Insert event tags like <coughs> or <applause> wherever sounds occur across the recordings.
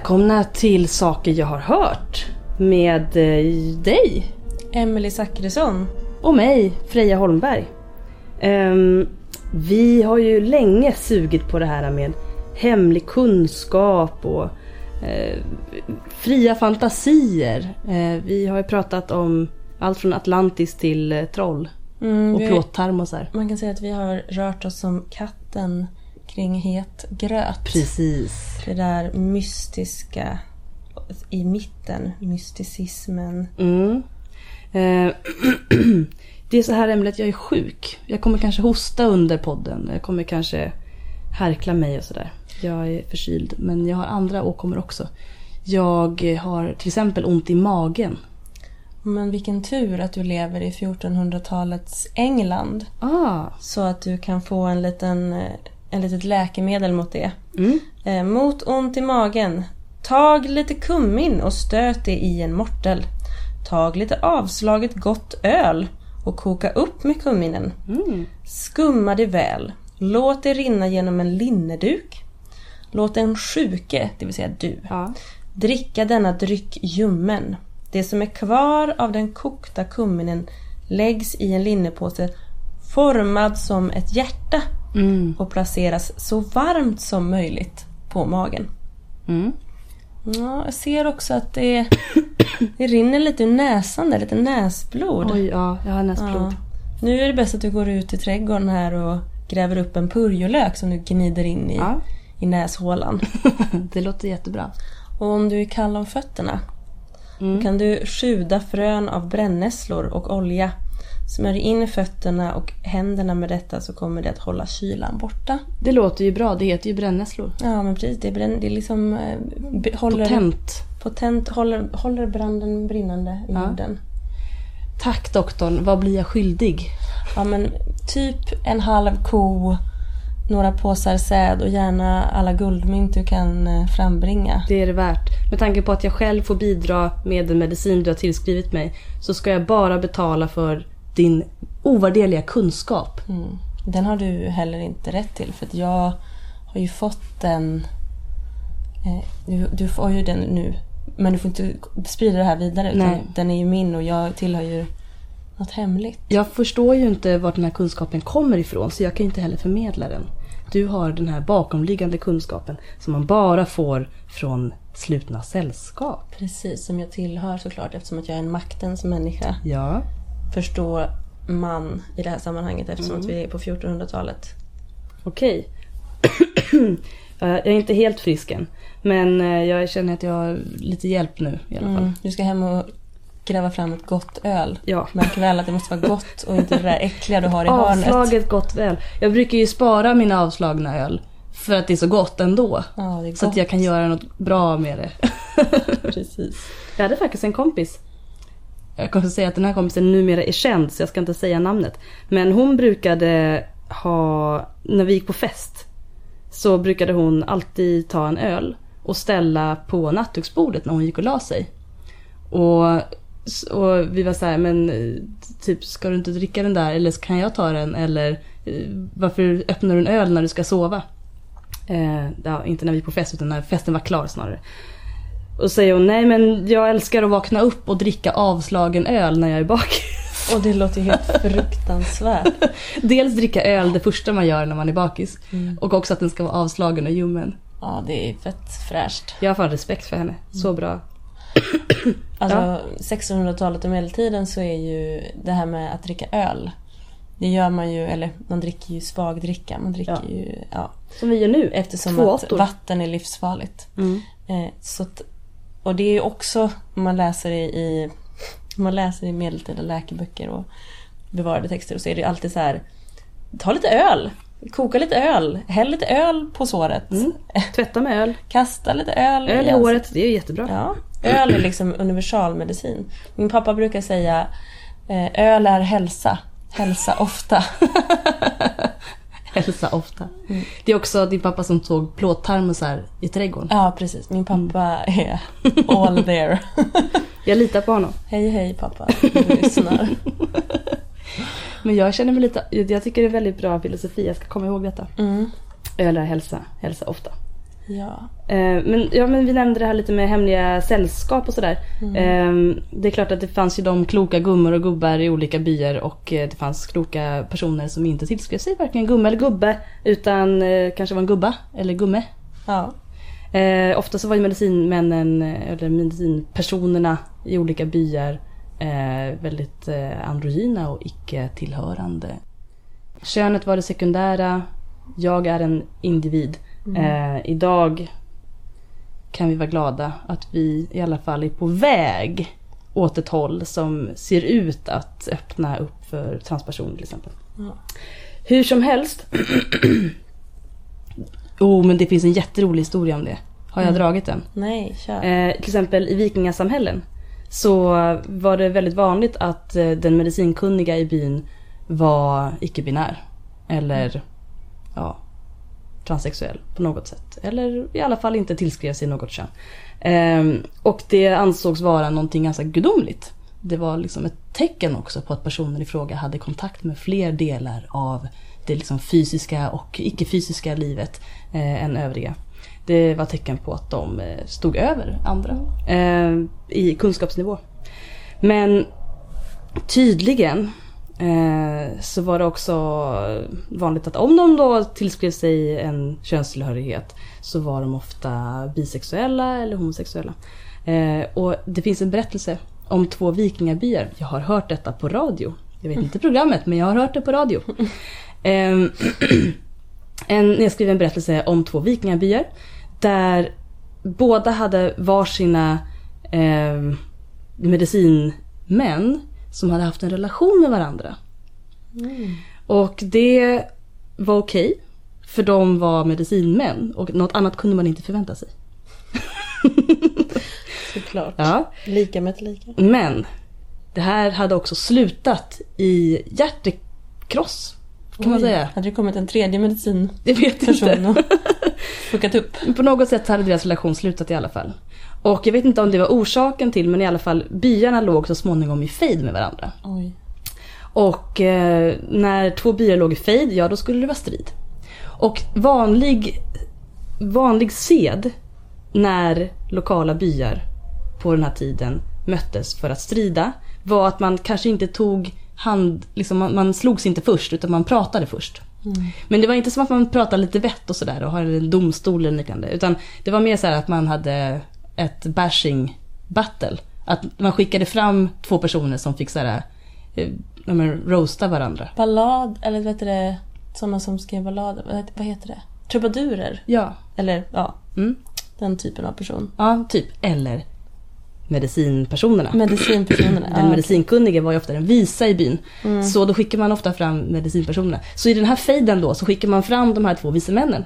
Välkomna till Saker jag har hört med eh, dig Emelie Zackrisson. och mig, Freja Holmberg. Ehm, vi har ju länge sugit på det här med hemlig kunskap och eh, fria fantasier. Eh, vi har ju pratat om allt från Atlantis till eh, troll Mm, och plåttarmosar. Man kan säga att vi har rört oss som katten kring het gröt. Precis. Det där mystiska i mitten, mysticismen. Mm. Eh, <clears throat> det är så här att jag är sjuk. Jag kommer kanske hosta under podden. Jag kommer kanske härkla mig och sådär. Jag är förkyld. Men jag har andra åkommor också. Jag har till exempel ont i magen. Men vilken tur att du lever i 1400-talets England. Ah. Så att du kan få en liten, en litet läkemedel mot det. Mm. Eh, mot ont i magen. Tag lite kummin och stöt det i en mortel. Tag lite avslaget gott öl och koka upp med kumminen. Mm. Skumma det väl. Låt det rinna genom en linneduk. Låt den sjuke, det vill säga du, Ja. dricka denna dryck ljummen. Det som är kvar av den kokta kumminen läggs i en linnepåse formad som ett hjärta Mm. och placeras så varmt som möjligt på magen. Mm. Ja, jag ser också att det, det rinner lite ur näsan där, lite näsblod. Oj, ja, jag har näsblod. Ja. Nu är det bäst att du går ut i trädgården här och gräver upp en purjolök som du gnider in i, Ja. i näshålan. <laughs> det låter jättebra. Och om du är kall om fötterna Mm. kan du sjuda frön av brännässlor och olja. Smörj in fötterna och händerna med detta så kommer det att hålla kylan borta. Det låter ju bra. Det heter ju brännässlor. Ja men precis, det är, bränn, det är liksom... eh, Håller, Potent. Potent, håller, håller branden brinnande i Ja. jorden. Tack doktorn. Vad blir jag skyldig? Ja men typ en halv ko, några påsar säd och gärna alla guldmynt du kan eh, frambringa. Det är det värt. Med tanke på att jag själv får bidra med den medicin du har tillskrivit mig så ska jag bara betala för din ovärderliga kunskap. Mm. Den har du heller inte rätt till för att jag har ju fått den... Eh, du, du får ju den nu. Men du får inte sprida det här vidare. Utan Nej. den är ju min och jag tillhör ju något hemligt. Jag förstår ju inte vart den här kunskapen kommer ifrån så jag kan inte heller förmedla den. Du har den här bakomliggande kunskapen som man bara får från slutna sällskap. Precis, som jag tillhör såklart eftersom att jag är en maktens människa. Ja. Förstår man i det här sammanhanget eftersom Mm. att vi är på 1400-talet. Okej. <clears throat> Eh, jag är inte helt frisk än. Men eh, jag känner att jag har lite hjälp nu i alla fall. Mm. Du ska hem och gräva fram ett gott öl. Ja. Märk väl att det måste vara gott och inte det där äckliga du har i <laughs> hörnet. Avslaget gott väl. Jag brukar ju spara mina avslagna öl. För att det är så gott ändå. Ja, är Så gott. att jag kan göra något bra med det. <laughs> Precis. Jag hade faktiskt en kompis. Jag kommer att säga att den här kompisen numera är känd så jag ska inte säga namnet. Men hon brukade ha, när vi gick på fest. Så brukade hon alltid ta en öl och ställa på nattduksbordet när hon gick och la sig. Och, och vi var så här, men typ ska du inte dricka den där eller kan jag ta den? Eller eh, varför öppnar du en öl när du ska sova? Eh, ja, inte när vi gick på fest utan när festen var klar snarare. Och säger hon, nej men jag älskar att vakna upp och dricka avslagen öl när jag är bakis. Och det låter ju helt <laughs> fruktansvärt. Dels dricka öl det första man gör när man är bakis. Mm. Och också att den ska vara avslagen och ljummen. Ja, det är fett fräscht. Jag har fan respekt för henne. Så bra. <clears throat> Alltså 1600-talet och medeltiden så är ju det här med att dricka öl. Det gör man ju, eller man dricker ju svagdricka. Man dricker Ja. ju, ja. Som vi gör nu. Eftersom Två att åttor. vatten är livsfarligt. Mm. Eh, så att, och det är ju också, om man läser i, om man läser i medeltida läkeböcker och bevarade texter så är det alltid så här. Ta lite öl, koka lite öl, häll lite öl på såret. Mm. Tvätta med öl. <laughs> Kasta lite öl, Öl i håret, det är jättebra. Ja, öl är liksom universalmedicin. Min pappa brukar säga eh, öl är hälsa, hälsa ofta. <laughs> <laughs> Hälsa ofta. Mm. Det är också din pappa som tog plåttarmosar i trädgården. Ja, precis. Min pappa är all there. <laughs> Jag litar på honom. Hej hej pappa, <laughs> du lyssnar. Men jag känner mig lite, jag tycker det är väldigt bra filosofi, jag ska komma ihåg detta. Mm. Är hälsa, hälsa ofta. Ja. Eh, men, ja, men vi nämnde det här lite med hemliga sällskap och sådär. Mm. Eh, det är klart att det fanns ju de kloka gummor och gubbar i olika byar och eh, det fanns kloka personer som inte tillskrev sig varken gumme eller gubbe utan eh, kanske var en gubba eller gumme. Ja. Ofta så var ju medicinmännen eller medicinpersonerna i olika byar väldigt androgyna och icke-tillhörande. Könet var det sekundära. Jag är en individ. Eh, idag kan vi vara glada att vi i alla fall är på väg åt ett håll som ser ut att öppna upp för transpersoner till exempel. Ja. Hur som helst. <clears throat> oh, men det finns en jätterolig historia om det. Har jag dragit den? Nej, kör. Eh, till exempel i vikingasamhällen så var det väldigt vanligt att eh, den medicinkunniga i byn var icke-binär. Eller ja, transsexuell på något sätt. Eller i alla fall inte tillskrev sig något kön. Ehm, och det ansågs vara någonting ganska gudomligt. Det var liksom ett tecken också på att personen i fråga hade kontakt med fler delar av det liksom fysiska och icke-fysiska livet eh, än övriga. Det var tecken på att de eh, stod över andra eh, i kunskapsnivå. Men tydligen eh, så var det också vanligt att om de då tillskrev sig en könstillhörighet så var de ofta bisexuella eller homosexuella. Eh, och det finns en berättelse om två vikingabyar. Jag har hört detta på radio. Jag vet inte programmet men jag har hört det på radio. Eh, <clears throat> en nedskriven berättelse om två vikingabyar. Där båda hade varsina eh, medicinmän som hade haft en relation med varandra. Mm. Och det var okej. för de var medicinmän och något annat kunde man inte förvänta sig. <laughs> Såklart. Ja. Lika med ett lika. Men det här hade också slutat i hjärtekross. Kan man Oj, säga. Hade det kommit en tredje medicinperson Jag vet inte. och <laughs> fuckat upp? På något sätt hade deras relation slutat i alla fall. Och jag vet inte om det var orsaken till men i alla fall byarna låg så småningom i fejd med varandra. Oj. Och eh, när två byar låg i fejd, ja då skulle det vara strid. Och vanlig, vanlig sed när lokala byar på den här tiden möttes för att strida var att man kanske inte tog hand, liksom man, man slogs inte först utan man pratade först. Men det var inte som att man pratade lite vett och sådär och hade en domstol eller liknande. Utan det var mer så här att man hade ett bashing battle. Att man skickade fram två personer som fick såhär, eh, ja, men roasta varandra. Ballad, eller vad heter det? Sådana som skrev ballader. Vad heter, det? Trubadurer? Ja. Eller ja, Mm. den typen av person. Ja, typ. Eller medicinpersonerna. Medicinpersonerna. Den ja, medicinkunnige var ju ofta den visa i byn. Så då skickar man ofta fram medicinpersonerna. Så i den här fejden då så skickar man fram de här två vise männen.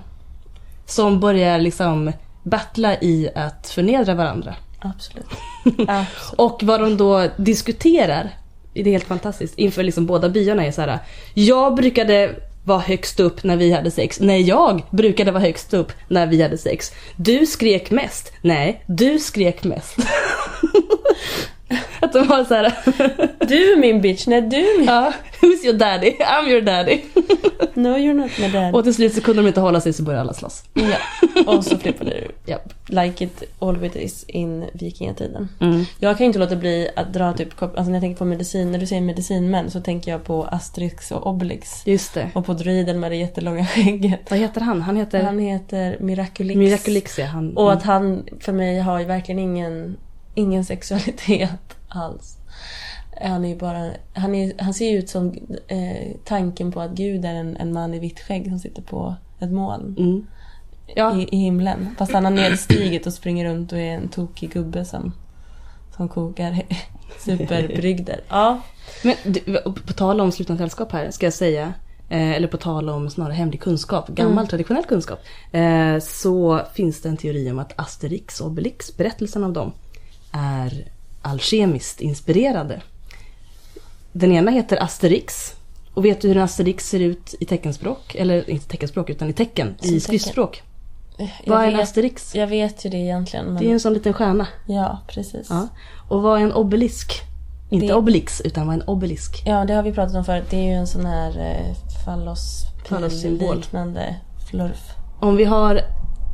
Som börjar liksom battla i att förnedra varandra. Absolut. <laughs> Absolut. Och vad de då diskuterar, det är helt fantastiskt, inför liksom båda byarna är så här. Jag brukade vara högst upp när vi hade sex. Nej, jag brukade vara högst upp när vi hade sex. Du skrek mest. Nej, du skrek mest. <laughs> Att de var så här. <laughs> Du är min bitch, nej du är min... Ja, who's your daddy? I'm your daddy. <laughs> No you're not my dad. Och till slut så kunde de inte hålla sig så började alla slåss. Ja. Och så flippade du. Japp. Like it always in vikingatiden. Mm. Jag kan inte låta bli att dra typ, alltså när jag tänker på medicin, när du säger medicinmän så tänker jag på Asterix och Obelix. Just det. Och på druiden med det jättelånga skägget. Vad heter han? Han heter Han heter Miraculix. Miraculix. ja. Han, Och att han för mig har ju verkligen ingen, ingen sexualitet alls. Han är bara, han, är, han ser ju ut som eh, tanken på att Gud är en, en man i vitt skägg som sitter på ett moln Mm. Ja, i, i himlen. Fast han har nedstigit och springer runt och är en tokig gubbe som, som kokar <laughs> superbrygder. Ja. Men du, på tal om slutna sällskap här ska jag säga, eh, eller på tal om snarare hemlig kunskap, gammal Mm. traditionell kunskap. Eh, så finns det en teori om att Asterix och Obelix, berättelsen av dem, är alkemiskt inspirerade. Den ena heter Asterix. Och vet du hur en Asterix ser ut i teckenspråk? Eller inte teckenspråk utan i tecken, Som i skriftspråk. Jag Vad är en Asterix? jag vet ju det egentligen. Men, Det är en sån liten stjärna. Ja, precis. Ja. Och vad är en obelisk? Inte Det- obelix, utan vad är en obelisk? Ja, det har vi pratat om förut. Det är ju en sån här eh, Fallossymbol. fallospil-liknande flurf. Om vi har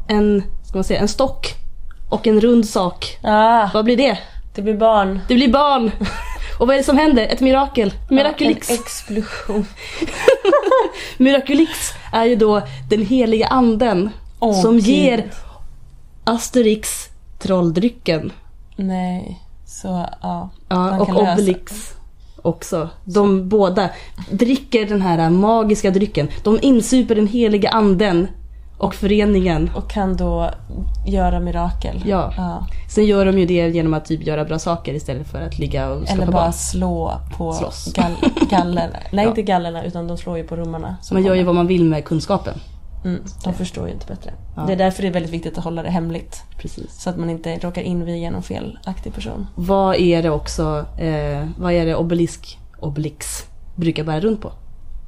en ska man säga, en stock och en rund sak. Ah, Vad blir det? Det blir barn. Det blir barn! Och vad är det som händer? Ett mirakel. Miraculix. En explosion. <laughs> Miraculix är ju då den heliga anden Åh, som Gud. ger Asterix trolldrycken. Nej, så ja. Ja, och lösa- Obelix också. De båda dricker den här magiska drycken. De insuper den heliga anden och föreningen. Och kan då göra mirakel. Ja. ja. Sen gör de ju det genom att typ göra bra saker istället för att ligga och skapa Eller bara barn. slå på Slåss. gall <laughs> gallerna. Nej, Ja. inte gallerna utan de slår ju på romarna. Man gör ju vad man vill med kunskapen. Mm, de förstår ju inte bättre. Ja. Det är därför det är väldigt viktigt att hålla det hemligt. Precis. Så att man inte råkar inviga någon felaktig person. Vad är det också, eh, vad är det obelisk, obelix brukar bära runt på?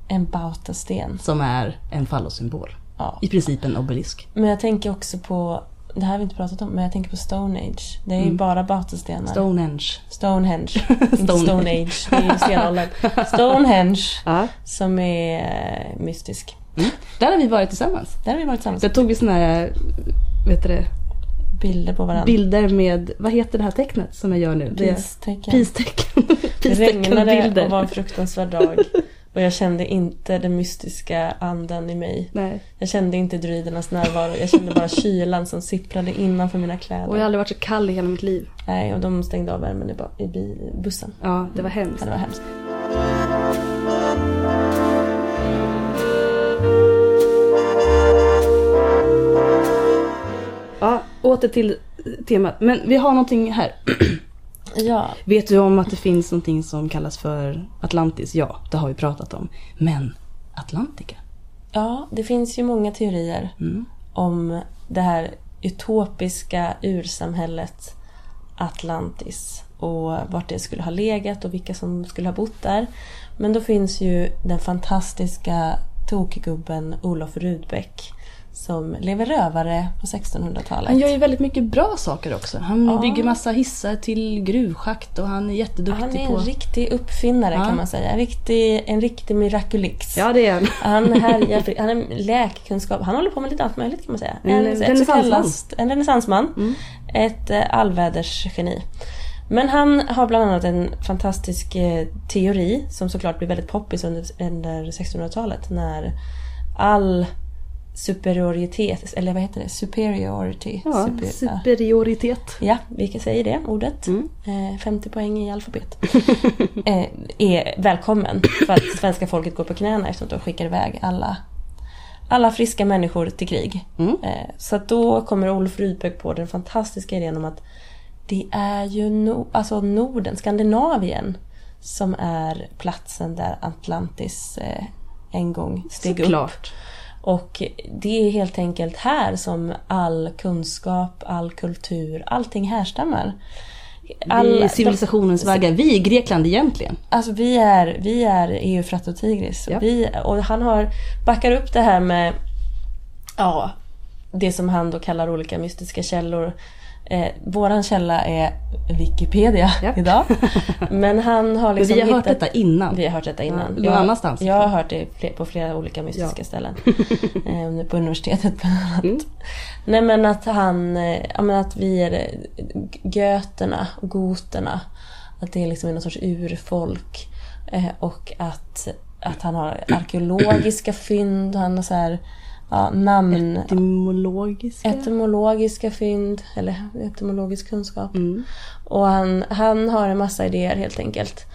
En bautasten. Som är en fallossymbol. Ja. I princip en obelisk. Men jag tänker också på, det här har vi inte pratat om, men jag tänker på Stone Age. Det är ju Mm. bara bautastenar. Stonehenge. Stonehenge. <laughs> inte Stone- Stone Age, det är ju stenåldern. <laughs> Stonehenge. Ja. Som är eh, mystisk. Där har vi varit tillsammans. Där har vi varit tillsammans. Där tog vi såna här, vet du det, Bilder på varandra. bilder med, vad heter det här tecknet som jag gör nu? Det Peace-tecken. Peace-tecken. <laughs> Det regnade Peace-tecken-bilder. och var en fruktansvärd dag. Och jag kände inte den mystiska anden i mig. Nej. Jag kände inte druidernas närvaro. Jag kände bara <laughs> kylan som sipprade innanför mina kläder. Och jag har aldrig varit så kall i hela mitt liv. Nej, och de stängde av värmen i, i bussen. Ja, det var hemskt. Ja, det var hemskt. Ja, åter till temat. Men vi har någonting här. <clears throat> Ja, Vet du om att det finns någonting som kallas för Atlantis? Ja, det har vi pratat om. Men Atlantica? ja, det finns ju många teorier Mm. om det här utopiska ursamhället Atlantis och vart det skulle ha legat och vilka som skulle ha bott där. Men då finns ju den fantastiska tokgubben Olof Rudbeck som lever rövare på 1600-talet. Han gör ju väldigt mycket bra saker också. Han Ja. bygger massa hissar till gruvschakt och han är jätteduktig Han är på... en riktig uppfinnare Ja. kan man säga. En riktig, en riktig miraculix. Ja, det är han. Han härjar, <laughs> han är läkkunskap, han håller på med lite allt möjligt kan man säga. En renässansman. En renässansman. Mm. Ett eh, allvädersgeni. Men han har bland annat en fantastisk eh, teori som såklart blir väldigt poppis under, under 1600-talet när all superioritet, eller vad heter det? Superiority. Ja, Super- superioritet. Ja, vi kan säga det ordet. Mm. Eh, 50 poäng i alfabet. <laughs> eh, är välkommen för att svenska folket går på knäna eftersom de skickar iväg alla, alla friska människor till krig. Mm. Eh, så då kommer Olof Rydbeck på den fantastiska idén om att det är ju no- alltså Norden, Skandinavien, som är platsen där Atlantis eh, en gång steg upp. Och det är helt enkelt här som all kunskap, all kultur, allting härstammar. vi är civilisationens vägar. Vi är Grekland egentligen. Alltså vi är, vi är Eufrat och Tigris. Ja. Vi, och han har, backar upp det här med ja, det som han då kallar olika mystiska källor. Eh, våran källa är Wikipedia Ja. <laughs> idag. Men han har liksom vi har hört hittat- detta innan. Vi har hört detta innan. Ja, någon annanstans. Jag har hört det på flera olika mystiska Ja. ställen. <laughs> Eh, på universitetet bland annat. Mm. Nej men att han, eh, ja men att vi är eh, göterna goterna. Att det liksom är någon sorts urfolk. Eh, och att, att han har arkeologiska fynd, han har så här, ja, namn... Etymologiska. Etymologiska fynd, eller etymologisk kunskap. Mm. Och han, han har en massa idéer helt enkelt.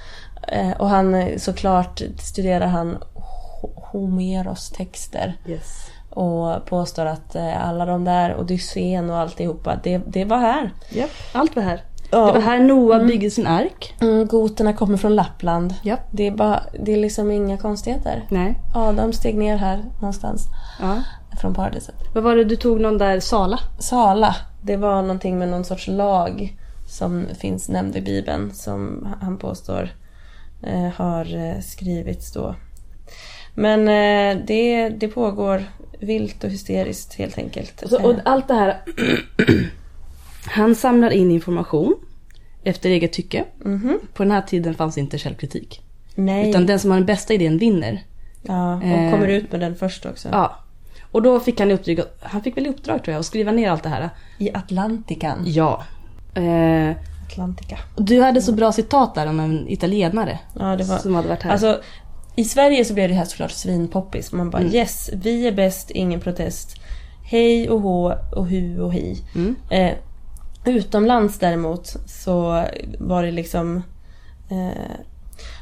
Eh, och han såklart studerar han Ho- Homeros texter. Yes. Och påstår att eh, alla de där, Odysseen och alltihopa, det, det var här. Japp, allt var här. Ja. Det var här Noa byggde sin ark. Mm, goterna kommer från Lappland. Japp. Det är, bara, det är liksom inga konstigheter. Nej. Adam steg ner här någonstans Ja. från paradiset. Vad var det du tog någon där Sala? Sala, det var någonting med någon sorts lag som finns nämnd i Bibeln som han påstår eh, har eh, skrivits då. Men eh, det, det pågår vilt och hysteriskt helt enkelt. Och, så, och allt det här. Han samlar in information efter eget tycke. mhm. På den här tiden fanns inte källkritik. Nej. Utan den som har den bästa idén vinner. ja, och eh, kommer ut med den först också. Ja. Och då fick han i uppdrag, han fick väl i uppdrag tror jag, att skriva ner allt det här. I Atlantikan. Ja. Eh, Atlantica. du hade så bra citat där om en italienare Ja, det var... som hade varit här. Alltså, i Sverige så blev det här såklart svinpoppis. Man bara Mm. yes, vi är bäst, ingen protest. Hej och hå och hu och hi. Mm. Eh, utomlands däremot så var det liksom... Eh,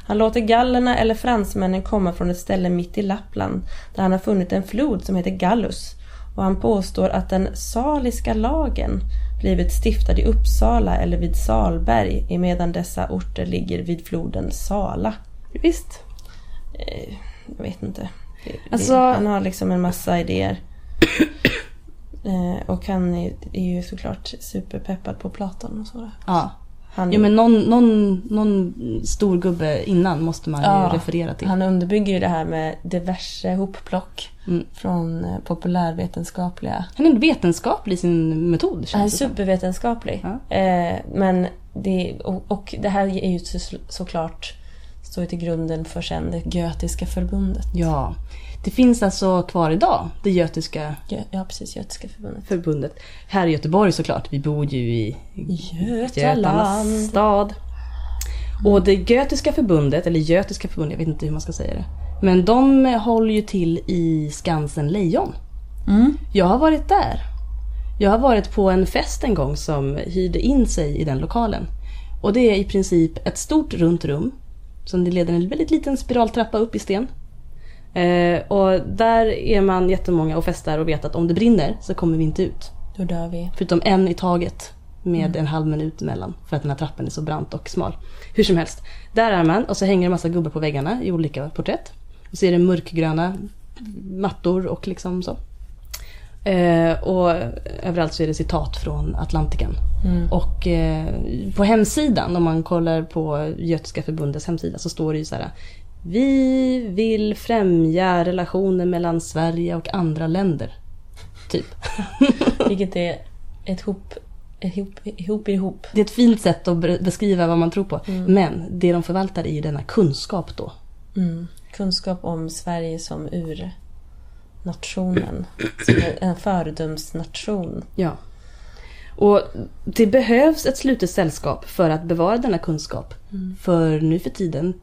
han låter gallerna eller fransmännen komma från ett ställe mitt i Lappland där han har funnit en flod som heter Gallus. Och han påstår att den saliska lagen blivit stiftad i Uppsala eller vid Salberg emedan dessa orter ligger vid floden Sala. Visst. Eh, jag vet inte. Alltså- han har liksom en massa idéer. Eh, och han är, är ju såklart superpeppad på Platon och så. Ja. Han, Jo men någon, någon, någon stor gubbe innan måste man Ja, ju referera till. han underbygger ju det här med diverse hopplock Mm. från eh, populärvetenskapliga. Han är vetenskaplig i sin metod Han är känns det som. supervetenskaplig. Ja. Eh, men det, och, och det här är ju så, såklart står till grunden för sen det Götiska förbundet. Ja. Det finns alltså kvar idag, det götiska Gö, ja, precis. Götiska förbundet. förbundet. Här i Göteborg såklart, vi bor ju i Götaland. stad. Och det Götiska förbundet, eller Götiska förbundet, jag vet inte hur man ska säga det. Men de håller ju till i Skansen Lejon. Mm. Jag har varit där. Jag har varit på en fest en gång som hyrde in sig i den lokalen. Och det är i princip ett stort runt rum. Som det leder en väldigt liten spiraltrappa upp i sten. Eh, och där är man jättemånga och festar och vet att om det brinner så kommer vi inte ut. Då dör vi. Förutom en i taget med en halv minut emellan. För att den här trappan är så brant och smal. Hur som helst. Där är man och så hänger det massa gubbar på väggarna i olika porträtt. Och så är det mörkgröna mattor och liksom så. Eh, och överallt så är det citat från Atlantikan. Mm. Och eh, på hemsidan, om man kollar på Götiska förbundets hemsida så står det ju så här. Vi vill främja relationer mellan Sverige och andra länder. Typ. <laughs> Vilket är ett hop, ett hop, ihop i ihop. Det är ett fint sätt att be- beskriva vad man tror på. Men det de förvaltar är ju denna kunskap då. Mm. Kunskap om Sverige som urnationen. Som en föredömsnation. Ja. Och det behövs ett slutet sällskap för att bevara denna kunskap. För nu för tiden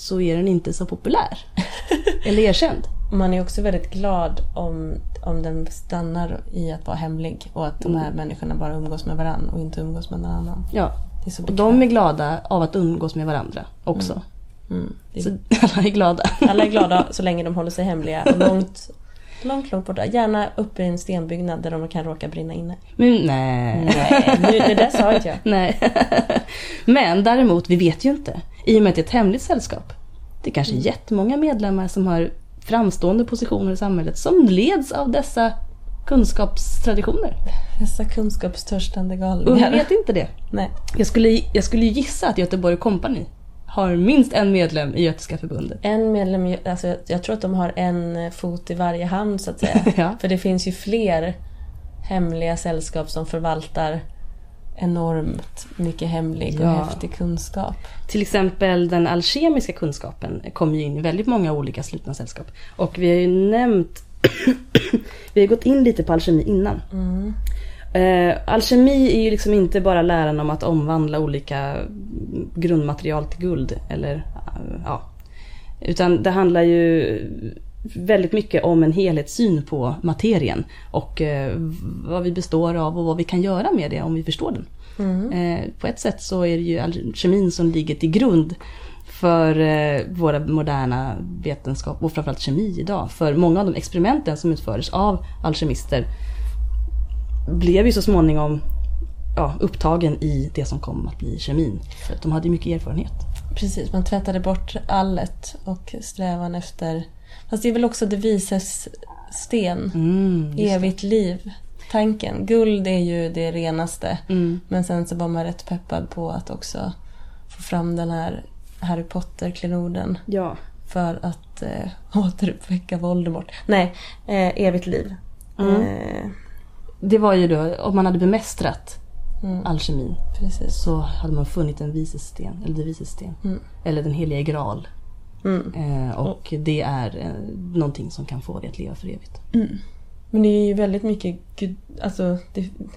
så är den inte så populär. <laughs> Eller erkänd. Man är också väldigt glad om, om den stannar i att vara hemlig och att de här människorna bara umgås med varandra och inte umgås med någon annan. Ja. Det är så Och de är glada av att umgås med varandra också. Mm. Är, Så <laughs> alla är glada. alla är glada så länge de håller sig hemliga och långt, långt, långt borta. Gärna uppe i en stenbyggnad där de kan råka brinna inne. Men nej. Nej, nu, det där sa inte jag. <laughs> Nej. Men däremot, vi vet ju inte. I och med att det är ett hemligt sällskap. Det är kanske är jättemånga medlemmar som har framstående positioner i samhället som leds av dessa kunskapstraditioner. Dessa kunskapstörstande Och vi galningar. vet inte det. Nej. Jag skulle, jag skulle gissa att Göteborg Company har minst en medlem i Götiska förbundet. En medlem, alltså jag- jag tror att de har en fot i varje hand så att säga. <laughs> Ja. För det finns ju fler hemliga sällskap som förvaltar enormt mycket hemlig och Ja. häftig kunskap. Till exempel den alkemiska kunskapen kommer ju in i väldigt många olika slutna sällskap. Och vi har ju nämnt, <coughs> vi har gått in lite på alkemi innan. Mm. Eh, alkemi är ju liksom inte bara läran om att omvandla olika grundmaterial till guld. Eller, eh, ja. Utan det handlar ju väldigt mycket om en helhetssyn på materien. Och eh, vad vi består av och vad vi kan göra med det om vi förstår den. Mm. Eh, på ett sätt så är det ju alkemin som ligger till grund för eh, våra moderna vetenskap och framförallt kemi idag. För många av de experimenten som utfördes av alkemister blev ju så småningom ja, upptagen i det som kom att bli kemin. För de hade ju mycket erfarenhet. Precis, man tvättade bort allet och strävan efter... Fast det är väl också det vises sten. Mm, det. Evigt liv. Tanken. Guld är ju det renaste. Mm. Men sen så var man rätt peppad på att också få fram den här Harry Potter-klenoden. Ja. För att eh, <laughs> återuppväcka Voldemort. Nej, eh, evigt liv. Mm. Eh, Det var ju då, om man hade bemästrat mm, alkemin precis. så hade man funnit en visesten, eller det visesten. Mm. Eller den heliga graal. Mm. Eh, och det är eh, någonting som kan få dig att leva för evigt. Mm. Men det är ju väldigt mycket gud, alltså,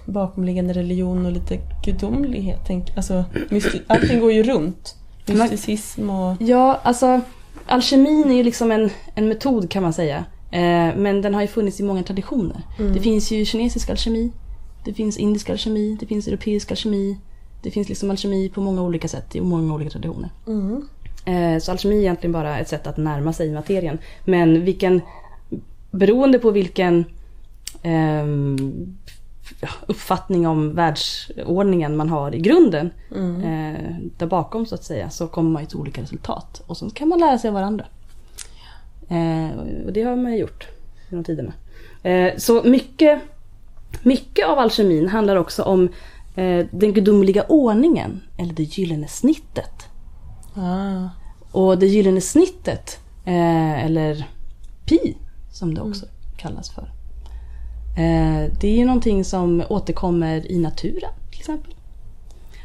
bakomliggande religion och lite gudomlighet. Tänk, alltså, mysti- allting går ju runt. Mysticism och... Ja, alltså alkemin är ju liksom en, en metod kan man säga. Eh, men den har ju funnits i många traditioner. Det finns ju kinesisk alkemi, det finns indisk alkemi, det finns europeisk alkemi. Det finns liksom alkemi på många olika sätt i många olika traditioner. Mm. Eh, så alkemi är egentligen bara ett sätt att närma sig materien. Men vilken, beroende på vilken ja, uppfattning om världsordningen man har i grunden, eh, där bakom så att säga, så kommer man ju till olika resultat. Och så kan man lära sig av varandra. Eh, och det har man ju gjort genom tiderna. Eh, så mycket, mycket av alkemin handlar också om eh, den gudomliga ordningen, eller det gyllene snittet. Ah. Och det gyllene snittet, eller pi som det också kallas för. Det är ju någonting som återkommer i naturen till exempel.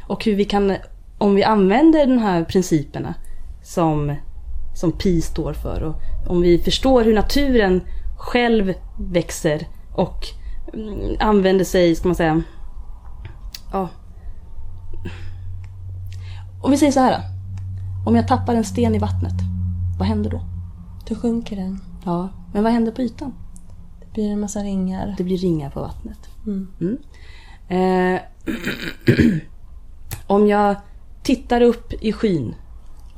Och hur vi kan, om vi använder de här principerna som, som pi står för och om vi förstår hur naturen själv växer och mm, använder sig, ska man säga, ja. Om vi säger så här. Om jag tappar en sten i vattnet, vad händer då? Då sjunker den. Ja, men vad händer på ytan? Det blir en massa ringar. Det blir ringar på vattnet. Mm. Mm. Eh, <clears throat> om jag tittar upp i skyn.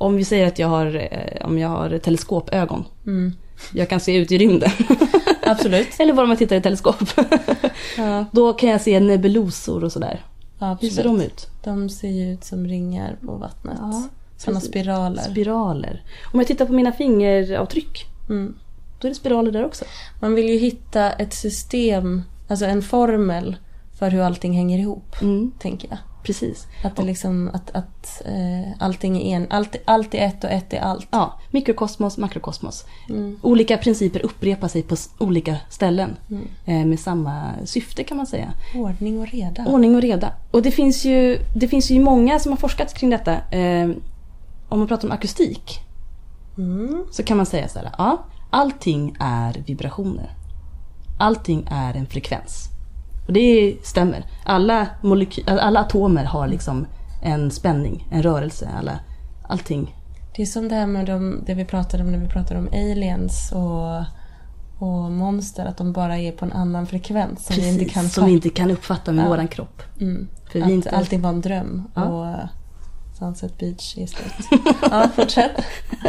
Om vi säger att jag har, eh, om jag har teleskopögon. Mm. Jag kan se ut i rymden. <laughs> Absolut. Eller bara om jag tittar i teleskop. <laughs> Ja, Då kan jag se nebulosor och sådär. Hur absolut. ser de ut? De ser ju ut som ringar på vattnet. Ja, Sådana spiraler. Spiraler. Om jag tittar på mina fingeravtryck. Mm. Då är det spiraler där också. Man vill ju hitta ett system, alltså en formel för hur allting hänger ihop, Mm, tänker jag. Precis. Att det liksom, att, att eh, allting är en, allt, allt är ett och ett är allt. Ja, mikrokosmos, makrokosmos. Mm. Olika principer upprepar sig på olika ställen. Mm. Eh, med samma syfte kan man säga. Ordning och reda. Ordning och reda. Och det finns ju, det finns ju många som har forskat kring detta. Eh, om man pratar om akustik Mm. så kan man säga så här. Ja, allting är vibrationer. Allting är en frekvens. Och det stämmer. Alla, moleky- alla atomer har liksom en spänning, en rörelse. Alla, allting. Det är som det här med de, det vi pratade om när vi pratade om aliens och, och monster, att de bara är på en annan frekvens som vi inte kan som vi inte kan uppfatta med Ja. våran kropp. Mm. För vi att inte- allting var en dröm. Ja. Och Sunset Beach är slut. ja, fortsätt.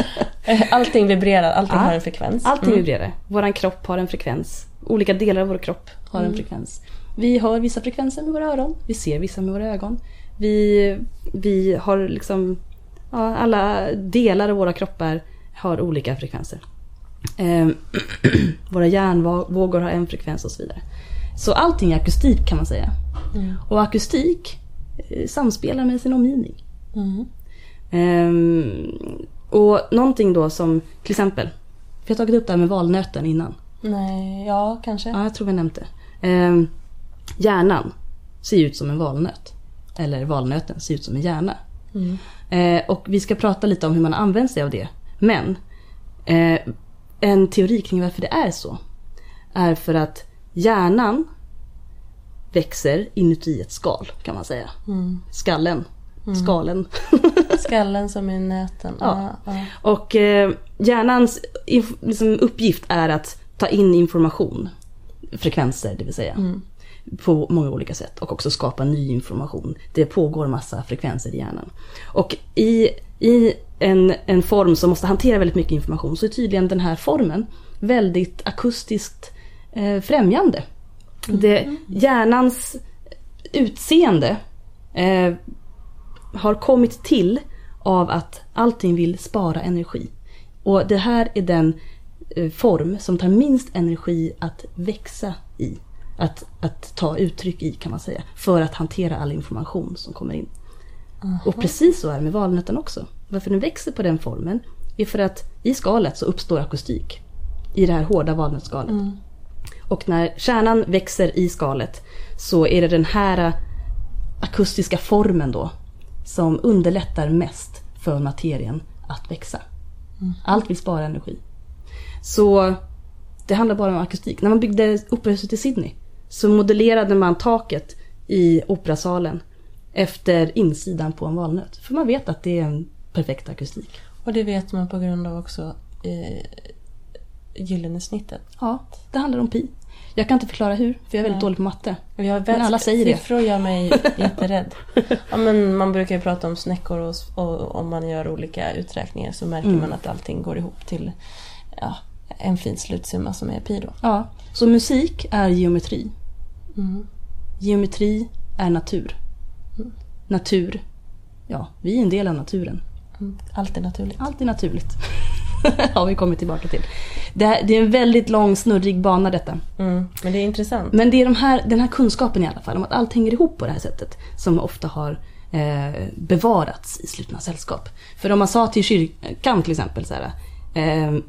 <laughs> Allting vibrerar, allting Ja. har en frekvens. Allting Mm. vibrerar. Våran kropp har en frekvens. Olika delar av vår kropp har Mm. en frekvens. Vi hör vissa frekvenser med våra öron. Vi ser vissa med våra ögon. Vi, vi har liksom... Ja, alla delar av våra kroppar har olika frekvenser. Ehm, <clears throat> våra hjärnvågor har en frekvens och så vidare. Så allting är akustik kan man säga. Mm. Och akustik eh, samspelar med sin omgivning. Mm. Ehm, och någonting då som till exempel, vi har tagit upp det här med valnöten innan. Nej, ja kanske. Ja, jag tror vi nämnt det. Ehm, hjärnan ser ut som en valnöt. Eller valnöten ser ut som en hjärna. Mm. Eh, och vi ska prata lite om hur man använder sig av det. Men eh, en teori kring varför det är så är för att hjärnan växer inuti ett skal kan man säga. Mm. Skallen. Skalen. <laughs> Skallen som är nöten. Ja. Ja, ja. Och eh, hjärnans liksom, uppgift är att ta in information. Frekvenser det vill säga. Mm. På många olika sätt. Och också skapa ny information. Det pågår massa frekvenser i hjärnan. Och i, i en, en form som måste hantera väldigt mycket information så är tydligen den här formen väldigt akustiskt eh, främjande. Det, hjärnans utseende eh, har kommit till av att allting vill spara energi. Och det här är den eh, form som tar minst energi att växa i. Att, att ta uttryck i kan man säga. För att hantera all information som kommer in. Och precis så är det med valnöten också. Varför den växer på den formen är för att i skalet så uppstår akustik. I det här hårda valnötsskalet. Mm. Och när kärnan växer i skalet så är det den här akustiska formen då som underlättar mest för materien att växa. Allt vill spara energi. Så Det handlar bara om akustik. När man byggde operahuset i Sydney så modellerade man taket i operasalen efter insidan på en valnöt. För man vet att det är en perfekt akustik. Och det vet man på grund av också eh, gyllene snittet. Ja, det handlar om pi. Jag kan inte förklara hur, för jag är väldigt Nej. dålig på matte. Vet, Men alla säger det. Siffror gör mig jätterädd. <laughs> Ja, men man brukar ju prata om snäckor och, och om man gör olika uträkningar så märker Mm. man att allting går ihop till ja, en fin slutsumma som är pi då. Ja, så musik är geometri. Mm. Geometri är natur. Natur, ja, vi är en del av naturen. Mm. Allt är naturligt. Allt är naturligt. <laughs> har vi kommit tillbaka till. Det, här, det är en väldigt lång snurrig bana detta. Mm. Men det är intressant. Men det är de här, den här kunskapen i alla fall om att allt hänger ihop på det här sättet som ofta har eh, bevarats i slutna sällskap. För om man sa till kyrkan till exempel så här, eh, <clears throat>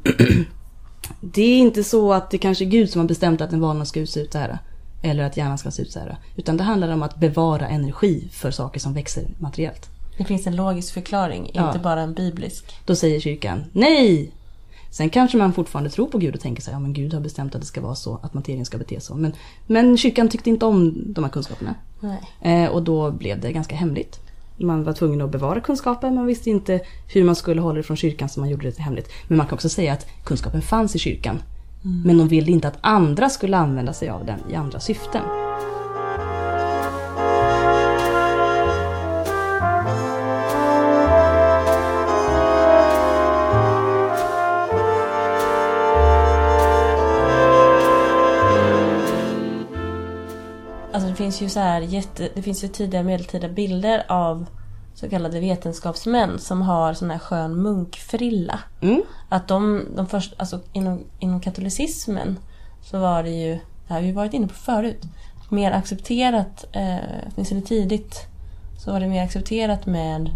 Det är inte så att det kanske är Gud som har bestämt att en valnöt ska se ut så här. Eller att hjärnan ska se ut så här. Utan det handlar om att bevara energi för saker som växer materiellt. Det finns en logisk förklaring, Ja. inte bara en biblisk. Då säger kyrkan nej! Sen kanske man fortfarande tror på Gud och tänker sig ja men Gud har bestämt att det ska vara så, att materien ska bete så. Men, men kyrkan tyckte inte om de här kunskaperna. Eh, och då blev det ganska hemligt. Man var tvungen att bevara kunskapen, man visste inte hur man skulle hålla det från kyrkan så man gjorde det hemligt. Men man kan också säga att kunskapen fanns i kyrkan. Men de ville inte att andra skulle använda sig av den i andra syften. Alltså det finns ju så här jätte, det finns ju tidiga medeltida bilder av så kallade vetenskapsmän som har sån här skön munkfrilla. Mm. Att de, de först, alltså inom, inom katolicismen så var det ju, det har vi varit inne på förut, mer accepterat, eh, åtminstone tidigt, så var det mer accepterat med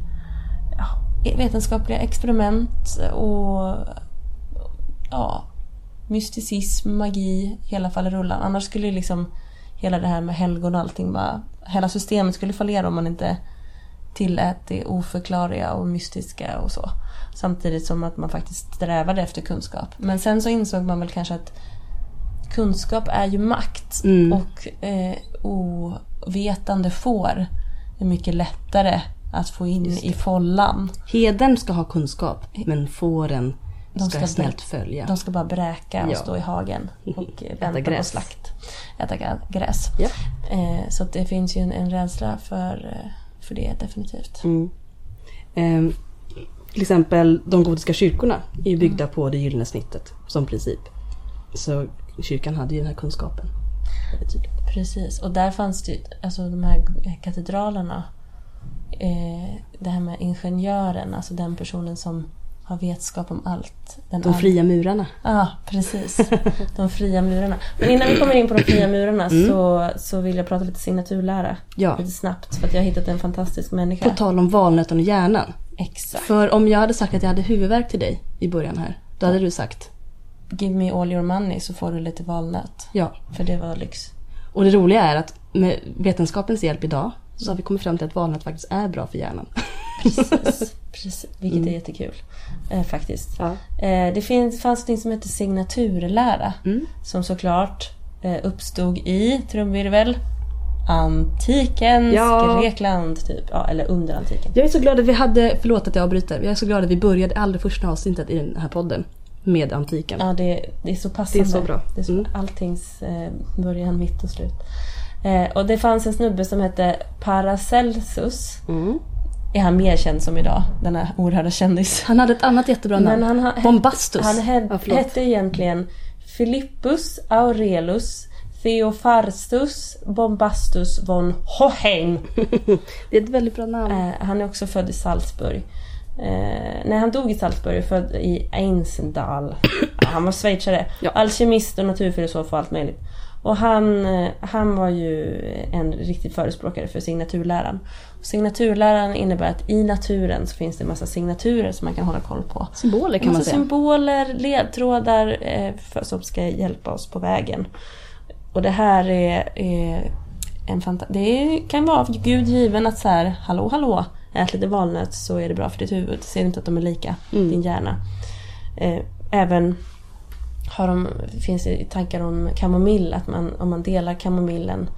ja, vetenskapliga experiment och ja, mysticism, magi, hela fallerullan. Annars skulle ju liksom hela det här med helgon och allting bara, hela systemet skulle fallera om man inte tillät det oförklarliga och mystiska och så. Samtidigt som att man faktiskt strävade efter kunskap. Men sen så insåg man väl kanske att kunskap är ju makt Mm. och eh, ovetande får är mycket lättare att få in i follan. Heden ska ha kunskap, men fåren De ska, ska snällt följa. De ska bara bräka och Ja. stå i hagen <laughs> och vänta på gräs. slakt. Äta gräs. Ja. Eh, så det finns ju en, en rädsla för, eh, för det definitivt. Mm. Ehm, till exempel de gotiska kyrkorna är ju byggda på det gyllene snittet som princip. Så kyrkan hade ju den här kunskapen. Precis, och där fanns det alltså de här katedralerna. Eh, det här med ingenjören, alltså den personen som har vetskap om allt. Den De fria murarna. Ja, precis. <laughs> De fria murarna. Men innan vi kommer in på de fria murarna så, så vill jag prata lite signaturlära. Mm. Ja. Lite snabbt, för att jag har hittat en fantastisk människa. På tal om valnöten och hjärnan. Exakt. För om jag hade sagt att jag hade huvudvärk till dig i början här. Då hade du sagt Give me all your money så får du lite valnöt. ja. För det var lyx. Och det roliga är att med vetenskapens hjälp idag så har vi kommit fram till att valnöt faktiskt är bra för hjärnan. Precis. <laughs> Precis. Vilket är jättekul. Eh, faktiskt. Ja. Eh, det finns, fanns något som heter signaturlära. Mm. Som såklart eh, uppstod i, trumvirvel, antikens Ja. Grekland. Typ. Ja, eller under antiken. Jag är så glad att vi hade, förlåt att jag avbryter, jag är så glad att vi började allra första avsnittet i den här podden med antiken. Ja, det, det är så passande. Det är så bra. Det är så, Mm. Alltings eh, början, mitt och slut. Eh, och det fanns en snubbe som hette Paracelsus. Mm. Är han mer känd som idag? Denna oerhörda kändis. Han hade ett annat jättebra namn. Men han ha- Bombastus. Han he- Ja, hette egentligen Philippus Aurelus Theopharstus Bombastus von Hohenheim. <laughs> det är ett väldigt bra namn. Eh, han är också född i Salzburg. Eh, nej, han dog i Salzburg, född i Einsendal. Ja, <coughs> han var schweizare. Ja. Alkemist och naturfilosof och allt möjligt. Och han, eh, han var ju en riktig förespråkare för signaturläran. Och signaturläran innebär att i naturen så finns det en massa signaturer som man kan hålla koll på. Symboler kan man säga. symboler, ledtrådar eh, för, som ska hjälpa oss på vägen. Och det här är, är en fanta- Det är, kan vara för Gud given att så här, hallå hallå, ät lite valnöt så är det bra för ditt huvud. Ser inte att de är lika, Mm. din hjärna. Eh, även har de, finns det tankar om kamomill, att man, om man delar kamomillen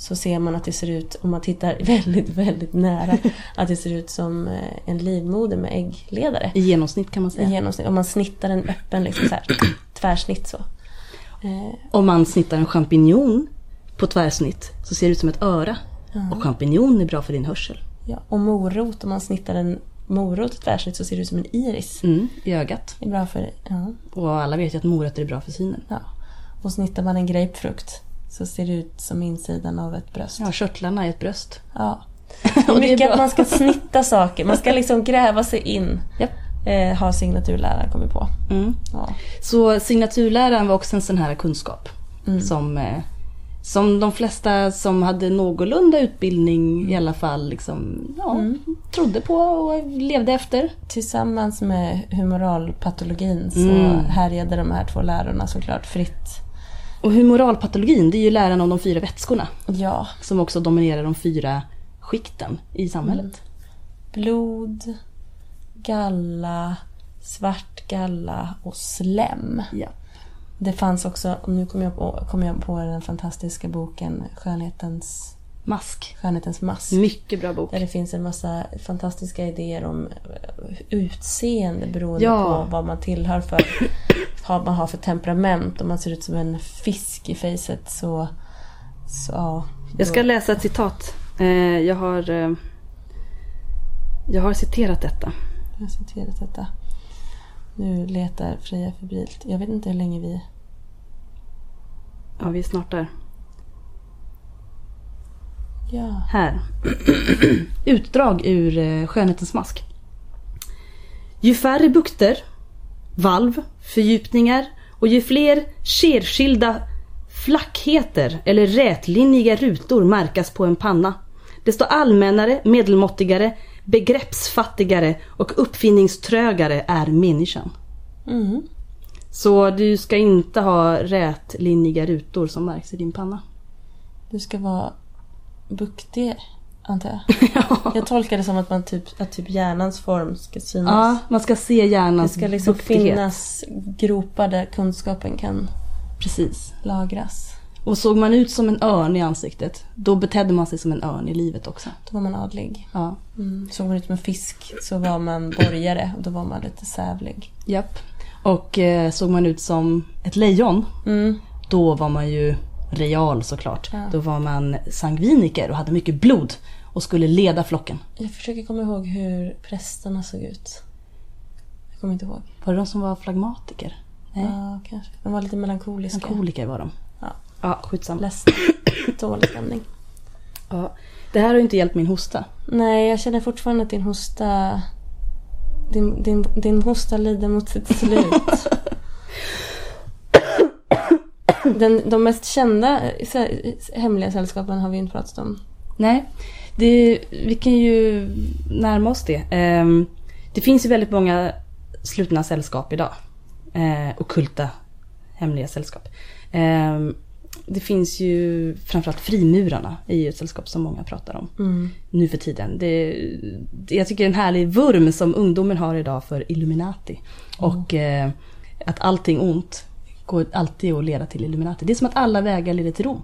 så ser man att det ser ut, om man tittar <laughs> väldigt, väldigt nära, att det ser ut som eh, en livmoder med äggledare. I genomsnitt kan man I säga. genomsnitt. Om man snittar den öppen, liksom så här, <clears throat> tvärsnitt så. Eh, Om man snittar en champinjon på tvärsnitt så ser det ut som ett öra. Och champinjon är bra för din hörsel. ja. Och morot, om man snittar en morot tvärsnitt så ser det ut som en iris. Mm, I ögat. Det är bra för, ja. Och alla vet ju att morötter är bra för synen. ja. Och snittar man en grapefrukt så ser det ut som insidan av ett bröst. Ja, körtlarna i ett bröst. Ja. <laughs> Och Mycket att man ska snitta saker, man ska liksom gräva sig in. Japp. Eh, har signaturläraren kommit på. Mm. Ja. Så signaturläran var också en sån här kunskap. Mm. Som, eh, som de flesta som hade någorlunda utbildning i alla fall liksom, ja, Mm. trodde på och levde efter. Tillsammans med humoralpatologin så Mm. härjade de här två lärarna såklart fritt. Och humoralpatologin, det är ju läran om de fyra vätskorna. Ja, Som också dominerar de fyra skikten i samhället. blod, galla, svart galla och slem. Ja. Det fanns också, nu kom jag på, kom jag på den fantastiska boken Skönhetens, Mask. Skönhetens mask. Mycket bra bok. Där det finns en massa fantastiska idéer om eh, utseende beroende Ja. på vad man tillhör för <coughs> vad man har för temperament. Om man ser ut som en fisk i facet så... så ja, Jag ska läsa ett citat. Eh, Jag har, eh, jag har citerat detta. Jag har citerat detta. Nu letar Freja febrilt. Jag vet inte hur länge vi... Ja, vi är snart där. Ja. Här. <clears throat> Utdrag ur eh, Skönhetens mask. Ju färre bukter, valv, fördjupningar och ju fler skerskilda flackheter eller rätlinjiga rutor märkas på en panna, desto allmännare, medelmåttigare, begreppsfattigare och uppfinningströgare är människan. Mm. Så du ska inte ha rätlinjiga rutor som märks i din panna. Du ska vara buktig, antar jag. <laughs> Jag tolkar det som att, man typ, att typ hjärnans form ska synas. Ja, man ska se det hjärnans ska liksom buktighet. finnas gropar där kunskapen kan Precis. lagras. Och såg man ut som en örn i ansiktet, då betedde man sig som en örn i livet också. Då var man adlig. Ja, Mm. Såg man ut som en fisk så var man borgare och då var man lite sävlig. japp. Och eh, såg man ut som ett lejon, Mm. då var man ju real såklart. Ja. Då var man sangviniker och hade mycket blod och skulle leda flocken. Jag försöker komma ihåg hur prästerna såg ut. Jag kommer inte ihåg. Var det de som var flagmatiker? Nej, Ja, kanske. De var lite melankoliska. alkoholiker var de. Ja. Ja, skitsamma. Ledsna. Dålig stämning. Ja. Det här har ju inte hjälpt min hosta. Nej, jag känner fortfarande att din hosta... Din, din, din hosta lider mot sitt slut. Den, de mest kända eh, sä- hemliga sällskapen har vi inte pratat om. Nej, det, vi kan ju närma oss det. Ehm, det finns ju väldigt många slutna sällskap idag. Eh, ockulta hemliga sällskap. Ehm, det finns ju framförallt frimurarna är ju ett sällskap som många pratar om Mm. nu för tiden. Det, jag tycker det är en härlig vurm som ungdomen har idag för Illuminati. Och eh, att allting ont går alltid att leda till Illuminati. Det är som att alla vägar leder till Rom.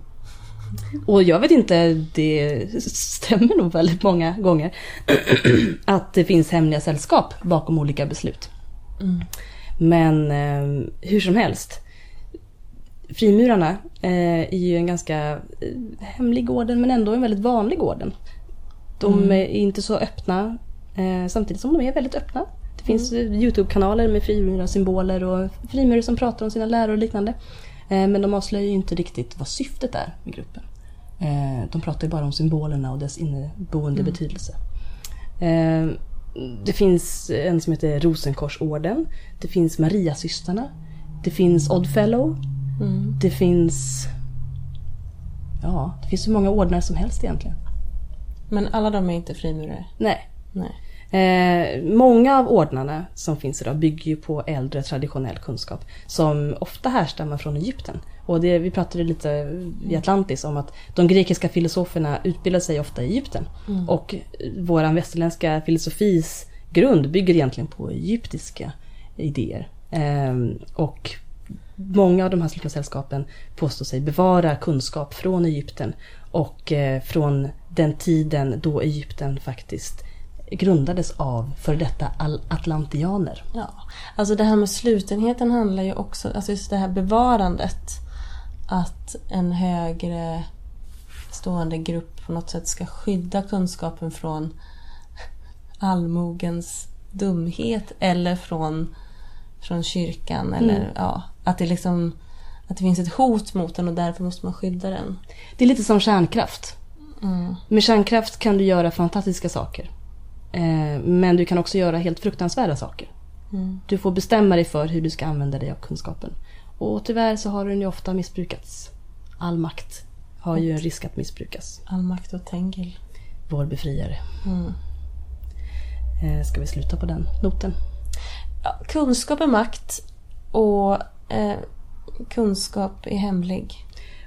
Och jag vet inte, det stämmer nog väldigt många gånger. att det finns hemliga sällskap bakom olika beslut. Mm. Men eh, hur som helst. Frimurarna eh, är ju en ganska eh, hemlig orden men ändå en väldigt vanlig orden. De är inte så öppna eh, samtidigt som de är väldigt öppna. Finns eh, Youtube-kanaler med frimurarsymboler och frimurare som pratar om sina läror och liknande. Eh, men de avslöjar ju inte riktigt vad syftet är med gruppen. Eh, de pratar ju bara om symbolerna och dess inneboende betydelse. Eh, det finns en som heter Rosenkorsorden. Det finns Mariasystrarna. Det finns Oddfellow. Mm. Det finns... Ja, det finns så många ordnar som helst egentligen. Men alla de är inte frimurare. Nej. Nej. Eh, många av ordnarna som finns idag bygger ju på äldre traditionell kunskap som ofta härstammar från Egypten. Och det, vi pratade lite i Atlantis om att de grekiska filosoferna utbildade sig ofta i Egypten. Och våran västerländska filosofis grund bygger egentligen på egyptiska idéer. Eh, och många av de här slutna sällskapen påstår sig bevara kunskap från Egypten och eh, från den tiden då Egypten faktiskt grundades av för detta atlantianer. Ja, alltså det här med slutenheten handlar ju också, alltså just det här bevarandet. Att en högre stående grupp på något sätt ska skydda kunskapen från allmogens dumhet eller från, från kyrkan. Eller, Mm. ja, att, det liksom, att det finns ett hot mot den och därför måste man skydda den. Det är lite som kärnkraft. Mm. Med kärnkraft kan du göra fantastiska saker. Eh, men du kan också göra helt fruktansvärda saker. Mm. Du får bestämma dig för hur du ska använda dig av kunskapen. Och tyvärr så har den ju ofta missbrukats. All makt har ju en risk att missbrukas. All makt åt Tengil. Vår befriare. Mm. Eh, ska vi sluta på den noten? Ja, kunskap är makt och eh, kunskap är hemlig.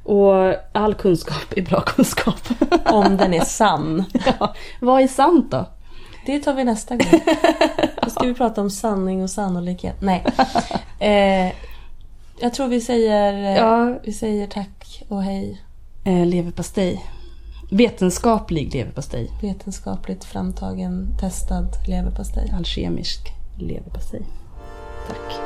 Och all kunskap är bra <laughs> kunskap. Om den är sann. ja, vad är sant då? Det tar vi nästa gång. <laughs> Då ska vi prata om sanning och sannolikhet. Nej. <laughs> Eh, jag tror vi säger, eh, Ja. vi säger tack och hej. Eh, leverpastej. Vetenskaplig leverpastej. Vetenskapligt framtagen, testad leverpastej. Alkemisk leverpastej. Tack.